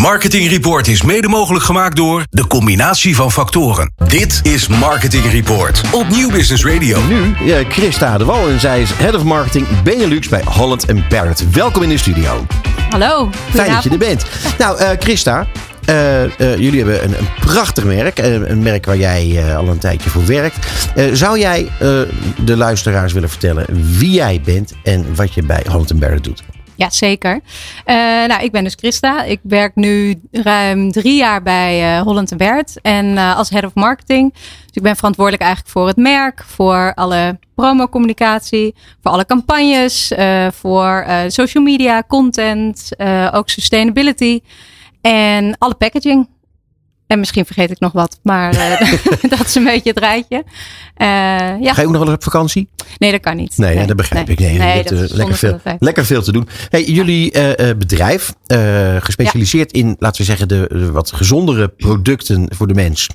Marketing Report is mede mogelijk gemaakt door de combinatie van factoren. Dit is Marketing Report op Nieuw Business Radio. Nu ja, Christa de Wal en zij is Head of Marketing Benelux bij Holland Barrett. Welkom in de studio. Hallo. Fijn dat je er bent. Nou, uh, Christa, uh, uh, jullie hebben een, een prachtig merk. een merk waar jij al een tijdje voor werkt. zou jij de luisteraars willen vertellen wie jij bent en wat je bij Holland Barrett doet? Ja, zeker. Uh, nou, ik ben dus Christa. Ik werk nu ruim drie jaar bij uh, Holland Bert en uh, als head of marketing. Dus ik ben verantwoordelijk eigenlijk voor het merk, voor alle promocommunicatie, voor alle campagnes, voor social media, content, ook sustainability en alle packaging. En misschien vergeet ik nog wat, maar uh, dat is een beetje het rijtje. Uh, ja. Ga je ook nog wel eens op vakantie? Nee, dat kan niet. Nee, nee dat begrijp nee. ik. Nee, nee dat is lekker, veel, lekker veel te doen. Hey, jullie bedrijf, gespecialiseerd ja. in, laten we zeggen, de, de, wat gezondere producten voor de mens.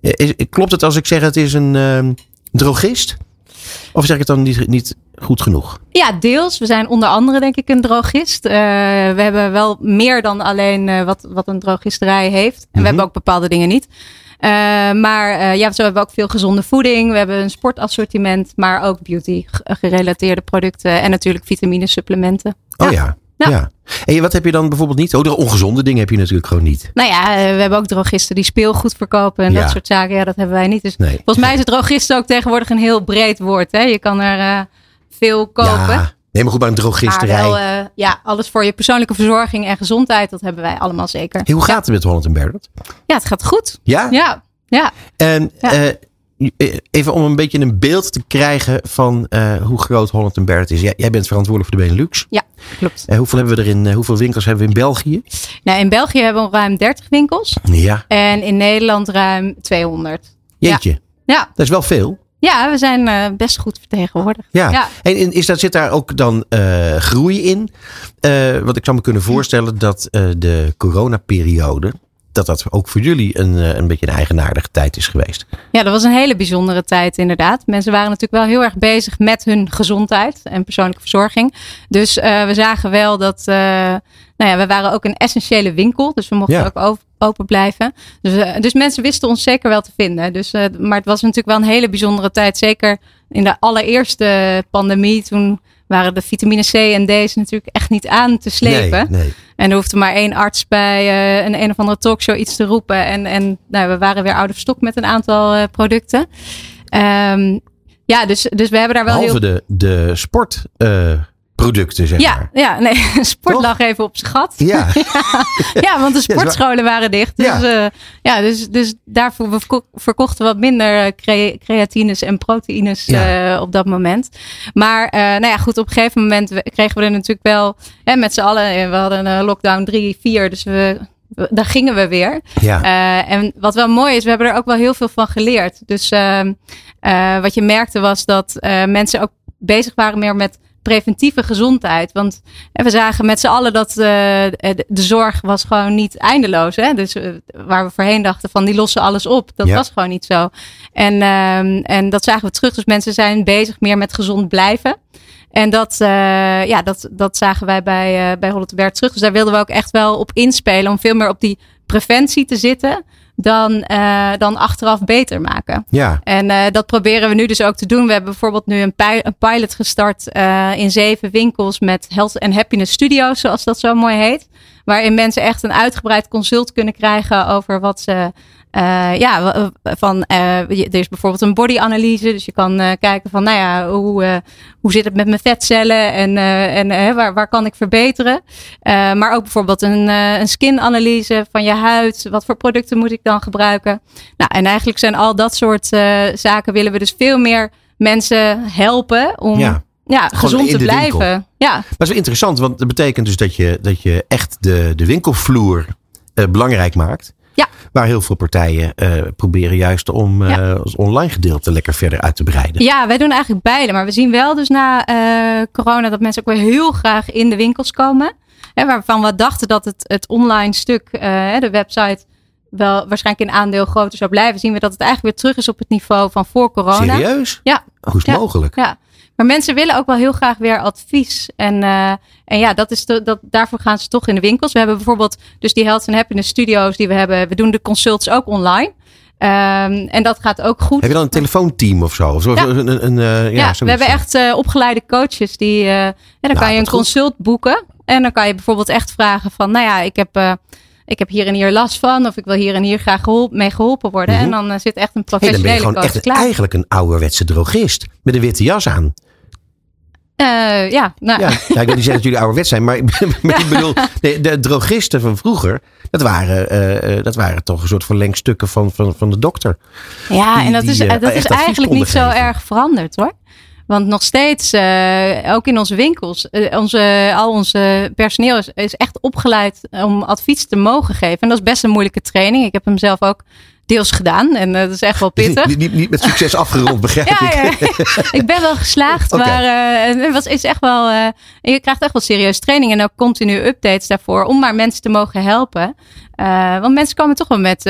Is, klopt het als ik zeg het is een drogist? Of zeg ik het dan niet, niet goed genoeg? Ja, deels. We zijn onder andere denk ik een drogist. Uh, we hebben wel meer dan alleen uh, wat, wat een drogisterij heeft. En mm -hmm. we hebben ook bepaalde dingen niet. Uh, maar ja, zo hebben we ook veel gezonde voeding. We hebben een sportassortiment, maar ook beauty gerelateerde producten. En natuurlijk vitamine supplementen. Oh ja. Ja. Ja. En wat heb je dan bijvoorbeeld niet? Oh, de ongezonde dingen heb je natuurlijk gewoon niet. Nou ja, we hebben ook drogisten die speelgoed verkopen en ja. dat soort zaken. Ja, dat hebben wij niet. Dus nee. volgens mij is het drogisten ook tegenwoordig een heel breed woord. Hè? Je kan er uh, veel kopen. Ja. Nee, maar goed, bij een drogisterij. Wel, uh, ja, alles voor je persoonlijke verzorging en gezondheid, dat hebben wij allemaal zeker. Hey, hoe gaat het met Holland Bernard? Ja, het gaat goed. Ja? Ja. ja. En uh, even om een beetje een beeld te krijgen van uh, hoe groot Holland Barrett is. Jij, jij, bent verantwoordelijk voor de Benelux. Ja, klopt. Uh, hoeveel hebben we er in, uh, hoeveel winkels hebben we in België? Nou, in België hebben we ruim 30 winkels. Ja. En in Nederland ruim 200. Jeetje. Ja. ja. Dat is wel veel. Ja, we zijn best goed vertegenwoordigd. Ja. ja. En is dat, zit daar ook dan groei in? want ik zou me kunnen voorstellen dat de coronaperiode dat dat ook voor jullie een, eh, een beetje een eigenaardige tijd is geweest. Ja, dat was een hele bijzondere tijd inderdaad. Mensen waren natuurlijk wel heel erg bezig met hun gezondheid en persoonlijke verzorging. Dus uh, we zagen wel dat, uh, nou ja, we waren ook een essentiële winkel. Dus we mochten ja. ook open blijven. Dus, uh, dus mensen wisten ons zeker wel te vinden. Dus, maar het was natuurlijk wel een hele bijzondere tijd. Zeker in de allereerste pandemie toen waren de vitamine C en D's natuurlijk echt niet aan te slepen. Nee, nee. En er hoefde maar één arts bij uh, een een of andere talkshow iets te roepen. En, en nou, we waren weer out of stock met een aantal uh, producten. Um, ja, dus, dus we hebben daar wel Behalve heel... de, de sport... Uh producten, zeg ja, maar. Ja, nee, sport Toch? lag even op zijn gat. Ja. ja, ja, want de sportscholen waren dicht. Dus, ja. Uh, ja, dus, dus daarvoor we verkochten wat minder cre creatines en proteïnes ja. uh, op dat moment. Maar uh, nou ja, goed, op een gegeven moment kregen we er natuurlijk wel hè, met z'n allen. We hadden een lockdown 3, 4, dus we daar gingen we weer. Ja. Uh, en wat wel mooi is, we hebben er ook wel heel veel van geleerd. Dus uh, uh, wat je merkte was dat mensen ook bezig waren meer met preventieve gezondheid. Want we zagen met z'n allen dat uh, de, de, zorg was gewoon niet eindeloos. Hè? Dus uh, waar we voorheen dachten van die lossen alles op. Dat ja. was gewoon niet zo. En, uh, en dat zagen we terug. Dus mensen zijn bezig meer met gezond blijven. En dat, ja, dat, dat zagen wij bij, bij Holland Bert terug. Dus daar wilden we ook echt wel op inspelen. Om veel meer op die preventie te zitten dan, uh, dan achteraf beter maken. Ja. En uh, dat proberen we nu dus ook te doen. We hebben bijvoorbeeld nu een, pi een pilot gestart uh, in zeven winkels met Health and Happiness Studios, zoals dat zo mooi heet. Waarin mensen echt een uitgebreid consult kunnen krijgen over wat ze uh, ja, van uh, er is bijvoorbeeld een bodyanalyse. Dus je kan uh, kijken van, nou ja, hoe, hoe zit het met mijn vetcellen en, en waar, waar kan ik verbeteren? maar ook bijvoorbeeld een, een skinanalyse van je huid. Wat voor producten moet ik dan gebruiken? Nou, en eigenlijk zijn al dat soort zaken willen we dus veel meer mensen helpen om. Ja. Ja, gezond te blijven. Winkel. Ja. Maar dat is wel interessant, want dat betekent dus dat je, dat je echt de, de winkelvloer belangrijk maakt. Waar heel veel partijen uh, proberen juist om ja. ons online gedeelte lekker verder uit te breiden. Ja, wij doen eigenlijk beide. Maar we zien wel dus na uh, corona dat mensen ook weer heel graag in de winkels komen. Hè, waarvan we dachten dat het, het online stuk, de website, wel waarschijnlijk in aandeel groter zou blijven. Zien we dat het eigenlijk weer terug is op het niveau van voor corona. Serieus? Ja. Hoe is het ja. mogelijk? Ja. Maar mensen willen ook wel heel graag weer advies. En, en ja, dat is de, dat, daarvoor gaan ze toch in de winkels. We hebben bijvoorbeeld dus die Health and Happiness studio's die we hebben. We doen de consults ook online. Um, en dat gaat ook goed. Heb je dan een telefoonteam of zo? Of zo ja, een, een, uh, ja, ja we hebben echt uh, opgeleide coaches. Die, uh, en dan nou, kan je een consult goed. boeken. En dan kan je bijvoorbeeld echt vragen van, nou ja, ik heb, ik heb hier en hier last van. Of ik wil hier en hier graag geholpen, mee geholpen worden. Mm -hmm. En dan zit echt een professionele hey, dan ben je gewoon echt eigenlijk een ouderwetse drogist. Met een witte jas aan. Uh, ja, nou. ja, ja, ik wil niet zeggen dat jullie ouderwet zijn, maar, maar ik bedoel, de, de, drogisten van vroeger, dat waren, uh, dat waren toch een soort verlengstukken van, van, van de dokter. Ja, die, en dat is, dat is eigenlijk niet zo erg veranderd hoor. Want nog steeds, ook in onze winkels, onze, al onze personeel is, is, echt opgeleid om advies te mogen geven. En dat is best een moeilijke training. Ik heb hem zelf ook deels gedaan. En uh, dat is echt wel pittig. Niet, niet, niet met succes afgerond, begrijp ja, ik. Ja. ik ben wel geslaagd, okay. maar uh, het was, is echt wel, uh, je krijgt echt wel serieus training en ook continu updates daarvoor om maar mensen te mogen helpen. want mensen komen toch wel met,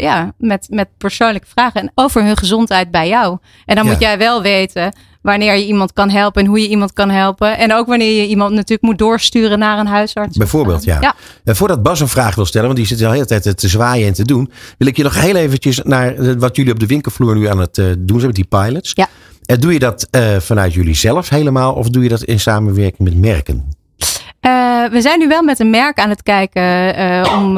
ja, met, met persoonlijke vragen over hun gezondheid bij jou. En dan ja. moet jij wel weten wanneer je iemand kan helpen en hoe je iemand kan helpen. En ook wanneer je iemand natuurlijk moet doorsturen naar een huisarts. Bijvoorbeeld, ja. ja. En voordat Bas een vraag wil stellen, want die zit de hele tijd te zwaaien en te doen, wil ik je nog heel eventjes naar wat jullie op de winkelvloer nu aan het doen zijn met die pilots. Ja. En doe je dat uh, vanuit jullie zelf helemaal of doe je dat in samenwerking met merken? Uh, we zijn nu wel met een merk aan het kijken uh, om,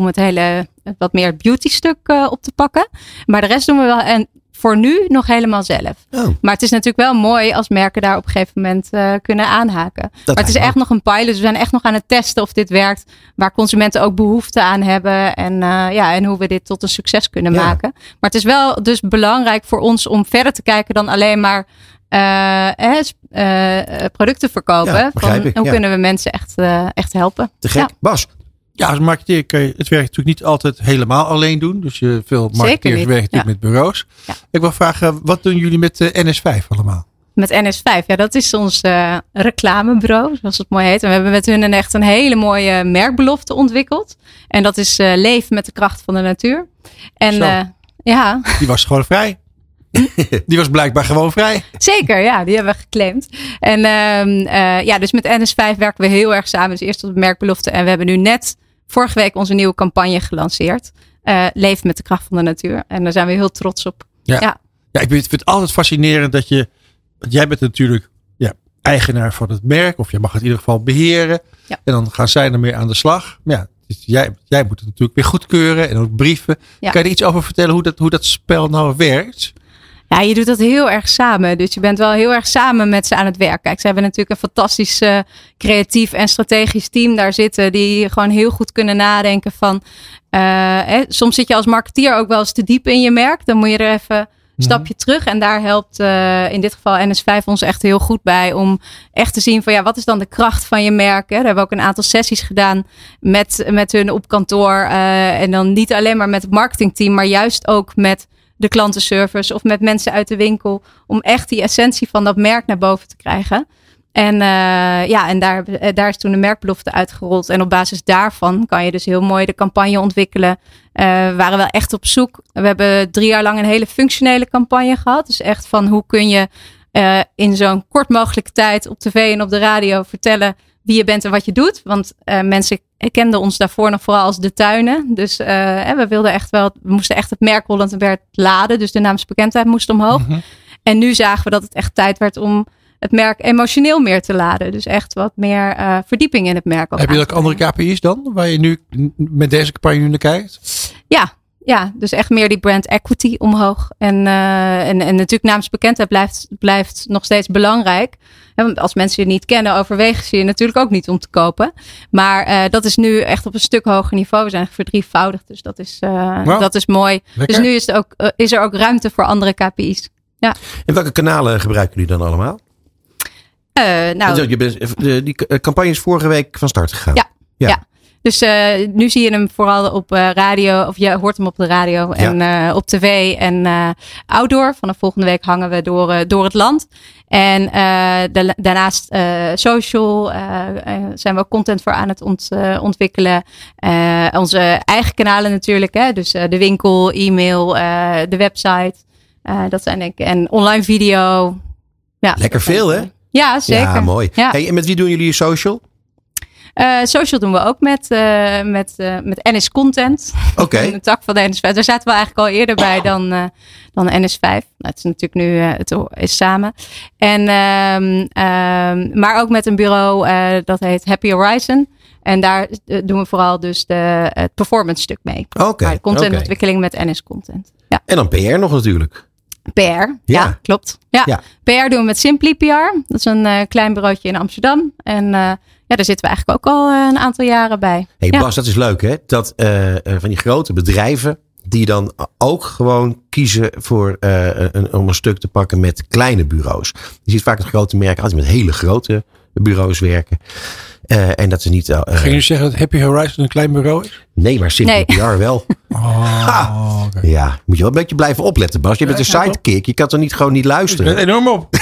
om het hele wat meer beauty stuk op te pakken. Maar de rest doen we wel. En voor nu nog helemaal zelf. Oh. Maar het is natuurlijk wel mooi als merken daar op een gegeven moment uh, kunnen aanhaken. Dat maar het is echt nog een pilot. We zijn echt nog aan het testen of dit werkt. Waar consumenten ook behoefte aan hebben. En, uh, ja, en hoe we dit tot een succes kunnen ja. maken. Maar het is wel dus belangrijk voor ons om verder te kijken dan alleen maar uh, producten verkopen. Ja, van, hoe kunnen we mensen echt, echt helpen? Te gek. Bas, ja, als marketeer kan je het werk natuurlijk niet altijd helemaal alleen doen. Dus je, veel marketeers werken natuurlijk ja. met bureaus. Ja. Ik wil vragen, wat doen jullie met de NS5 allemaal? Met NS5, ja, dat is ons uh, reclamebureau, zoals het mooi heet. En we hebben met hun een echt een hele mooie merkbelofte ontwikkeld. En dat is uh, leven met de kracht van de natuur. En uh, ja. Die was gewoon vrij. die was blijkbaar gewoon vrij. Zeker, ja, die hebben we geclaimd. En uh, ja, dus met NS5 werken we heel erg samen. Dus eerst op de merkbelofte. En we hebben nu net vorige week onze nieuwe campagne gelanceerd. Uh, Leef met de kracht van de natuur. En daar zijn we heel trots op. Ja, ja. ja ik vind het altijd fascinerend dat je. Want jij bent natuurlijk ja, eigenaar van het merk. Of je mag het in ieder geval beheren. Ja. En dan gaan zij ermee aan de slag. Ja, dus jij, jij moet het natuurlijk weer goedkeuren. En ook brieven. Ja. Kan je er iets over vertellen hoe dat, hoe dat spel nou werkt? Ja, je doet dat heel erg samen. Dus je bent wel heel erg samen met ze aan het werk. Kijk, ze hebben natuurlijk een fantastisch uh, creatief en strategisch team daar zitten. Die gewoon heel goed kunnen nadenken van. Uh, hè, soms zit je als marketeer ook wel eens te diep in je merk. Dan moet je er even een mhm. stapje terug. En daar helpt uh, in dit geval NS5 ons echt heel goed bij. Om echt te zien van ja, wat is dan de kracht van je merk. Hè? Daar hebben we ook een aantal sessies gedaan met, met hun op kantoor. en dan niet alleen maar met het marketingteam, maar juist ook met de klantenservice of met mensen uit de winkel. Om echt die essentie van dat merk naar boven te krijgen. En uh, ja, en daar, eh, daar is toen de merkbelofte uitgerold. En op basis daarvan kan je dus heel mooi de campagne ontwikkelen. Uh, we waren wel echt op zoek. We hebben drie jaar lang een hele functionele campagne gehad. Dus echt van hoe kun je in zo'n kort mogelijke tijd op tv en op de radio vertellen wie je bent en wat je doet. Want uh, mensen kenden ons daarvoor nog vooral als de tuinen. Dus uh, we wilden echt wel, we moesten echt het merk Holland werd laden. Dus de naamsbekendheid moest omhoog. Mm -hmm. En nu zagen we dat het echt tijd werd om het merk emotioneel meer te laden. Dus echt wat meer uh, verdieping in het merk. Heb je ook andere KPI's dan, waar je nu met deze campagne naar kijkt? Ja, ja, dus echt meer die brand equity omhoog. En, uh, en, en natuurlijk naamsbekendheid blijft, blijft nog steeds belangrijk. En als mensen je niet kennen, overwegen ze je natuurlijk ook niet om te kopen. Maar uh, dat is nu echt op een stuk hoger niveau. We zijn verdrievoudigd, dus dat is, uh, wow. dat is mooi. Lekker. Dus nu is, het ook, is er ook ruimte voor andere KPI's. Ja. En welke kanalen gebruiken jullie dan allemaal? nou, je bent, die campagne is vorige week van start gegaan. ja. ja. ja. Dus uh, nu zie je hem vooral op uh, radio, of je hoort hem op de radio en ja. uh, op tv en outdoor. Vanaf volgende week hangen we door, door het land. En de, daarnaast social zijn we content voor aan het ont, ontwikkelen. onze eigen kanalen natuurlijk, hè? dus de winkel, e-mail, de website. dat zijn denk ik, en online video. Ja, Lekker veel, hè? Ja, zeker. Ja, mooi. Hey, en met wie doen jullie je social? Uh, social doen we ook met, uh, met, uh, met NS Content. Oké. Okay. de tak van de NS5. Daar zaten we eigenlijk al eerder bij dan, dan NS5. Nou, het is natuurlijk nu het is samen. En, um, maar ook met een bureau dat heet Happy Horizon. En daar doen we vooral dus de, het performance stuk mee. Oké. Okay. Contentontwikkeling okay. met NS Content. Ja. En dan PR nog natuurlijk. PR, ja, ja klopt. Ja. ja. PR doen we met Simply PR. Dat is een klein bureautje in Amsterdam. En ja, daar zitten we eigenlijk ook al eh, een aantal jaren bij. hey Bas, dat is leuk hè? Dat van die grote bedrijven die dan ook gewoon kiezen voor een, om een stuk te pakken met kleine bureaus. Je ziet vaak het grote merken altijd met hele grote bureaus werken. Uh, en dat is niet. Uh, Ging je zeggen dat Happy Horizon een klein bureau is? Nee, maar nee. PR wel. Oh, okay. Ja, moet je wel een beetje blijven opletten, Bas. Je bent een sidekick. Je kan toch niet gewoon niet luisteren. Ik ben enorm op.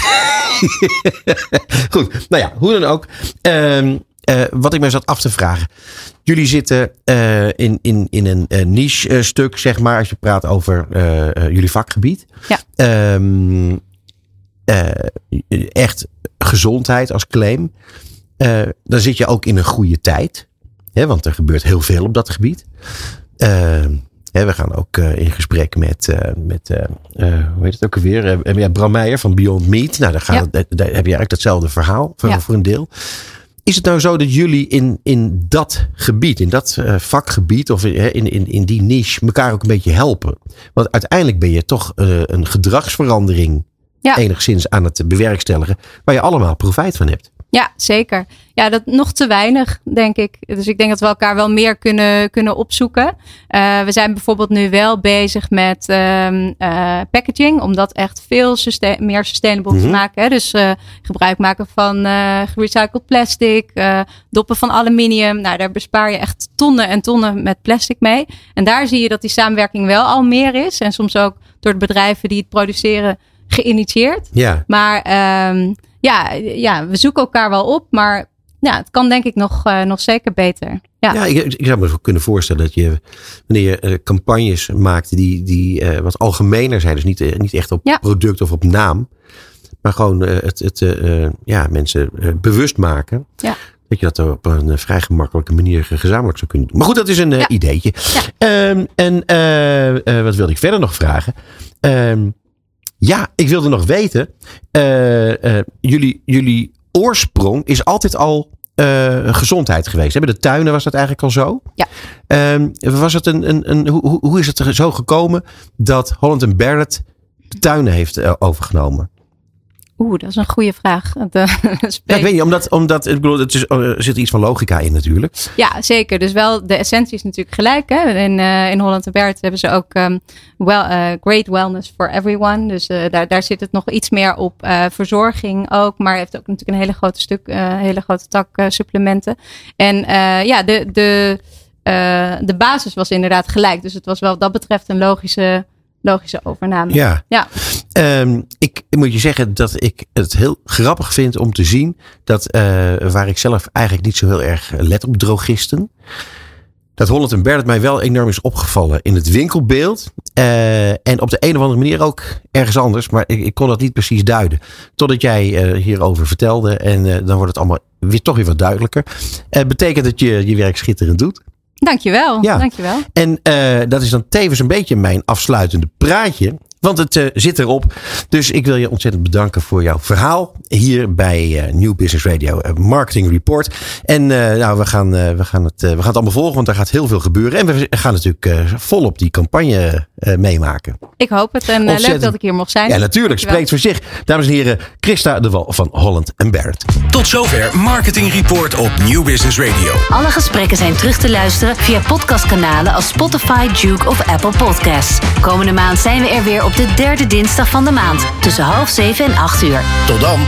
Goed, nou ja, hoe dan ook. Uh, uh, wat ik me zat af te vragen. Jullie zitten uh, in, in, in een uh, niche stuk, zeg maar, als je praat over jullie vakgebied. Ja. Um, echt gezondheid als claim. Dan zit je ook in een goede tijd. Hè, want er gebeurt heel veel op dat gebied. Ehm, we gaan ook in gesprek met, met hoe heet het ook alweer? ja, Bram Meijer van Beyond Meat. Nou, daar, gaan, ja. daar, heb je eigenlijk hetzelfde verhaal voor, ja. voor een deel. Is het nou zo dat jullie in, in dat gebied, in dat vakgebied of in, in, in die niche elkaar ook een beetje helpen? Want uiteindelijk ben je toch een gedragsverandering ja. enigszins aan het bewerkstelligen waar je allemaal profijt van hebt. Ja, zeker. Ja, dat nog te weinig, denk ik. Dus ik denk dat we elkaar wel meer kunnen, kunnen opzoeken. Uh, we zijn bijvoorbeeld nu wel bezig met um, uh, packaging, om dat echt veel sustain meer sustainable te mhm. maken. Hè. Dus uh, gebruik maken van gerecycled plastic, doppen van aluminium. Nou, daar bespaar je echt tonnen en tonnen met plastic mee. En daar zie je dat die samenwerking wel al meer is. En soms ook door de bedrijven die het produceren geïnitieerd. Ja. Maar um, ja, ja, we zoeken elkaar wel op, maar ja, het kan denk ik nog, uh, nog zeker beter. Ja, ja ik, ik, zou me kunnen voorstellen dat je, wanneer je uh, campagnes maakt die, die uh, wat algemener zijn, dus niet, niet echt op ja. product of op naam, maar gewoon het, het ja, mensen bewust maken. Ja. Dat je dat op een vrij gemakkelijke manier gezamenlijk zou kunnen doen. Maar goed, dat is een ja. ideetje. Um, en wat wilde ik verder nog vragen? Um, ja, ik wilde nog weten. Uh, uh, jullie, jullie oorsprong is altijd al uh, gezondheid geweest. Bij de tuinen was dat eigenlijk al zo. Ja. Uh, was het een, een, een, hoe, hoe is het er zo gekomen dat Holland Barrett de tuinen heeft overgenomen? Oeh, dat is een goede vraag. ja, ik weet niet, omdat, omdat ik bedoel, het is, er zit iets van logica in natuurlijk. Ja, zeker. Dus wel, de essentie is natuurlijk gelijk. Hè? In, uh, in Holland en Bert hebben ze ook um, well, uh, great wellness for everyone. Dus uh, daar, daar zit het nog iets meer op. verzorging ook, maar heeft ook natuurlijk een hele grote stuk, hele grote tak supplementen. En ja, de, de, de basis was inderdaad gelijk. Dus het was wel wat dat betreft een logische logische overname. Ja. ja. Um, ik moet je zeggen dat ik het heel grappig vind om te zien dat uh, waar ik zelf eigenlijk niet zo heel erg let op drogisten. Dat Holland en Bert mij wel enorm is opgevallen in het winkelbeeld. Uh, en op de een of andere manier ook ergens anders. Maar ik, ik kon dat niet precies duiden. Totdat jij uh, hierover vertelde. En dan wordt het allemaal weer, toch weer wat duidelijker. Het betekent dat je je werk schitterend doet. Dankjewel. Ja. Dankjewel. En uh, dat is dan tevens een beetje mijn afsluitende praatje. Want het uh, zit erop. Dus ik wil je ontzettend bedanken voor jouw verhaal. Hier bij uh, New Business Radio Marketing Report. En nou, we gaan, we, gaan het, we gaan het allemaal volgen. Want er gaat heel veel gebeuren. En we gaan natuurlijk volop die campagne meemaken. Ik hoop het. En leuk dat ik hier mocht zijn. Ja, natuurlijk. Spreekt voor zich. Dames en heren, Christa de Wal van Holland Barrett. Tot zover Marketing Report op New Business Radio. Alle gesprekken zijn terug te luisteren via podcastkanalen als Spotify, Duke of Apple Podcasts. Komende maand zijn we er weer de derde dinsdag van de maand tussen half zeven en acht uur. Tot dan.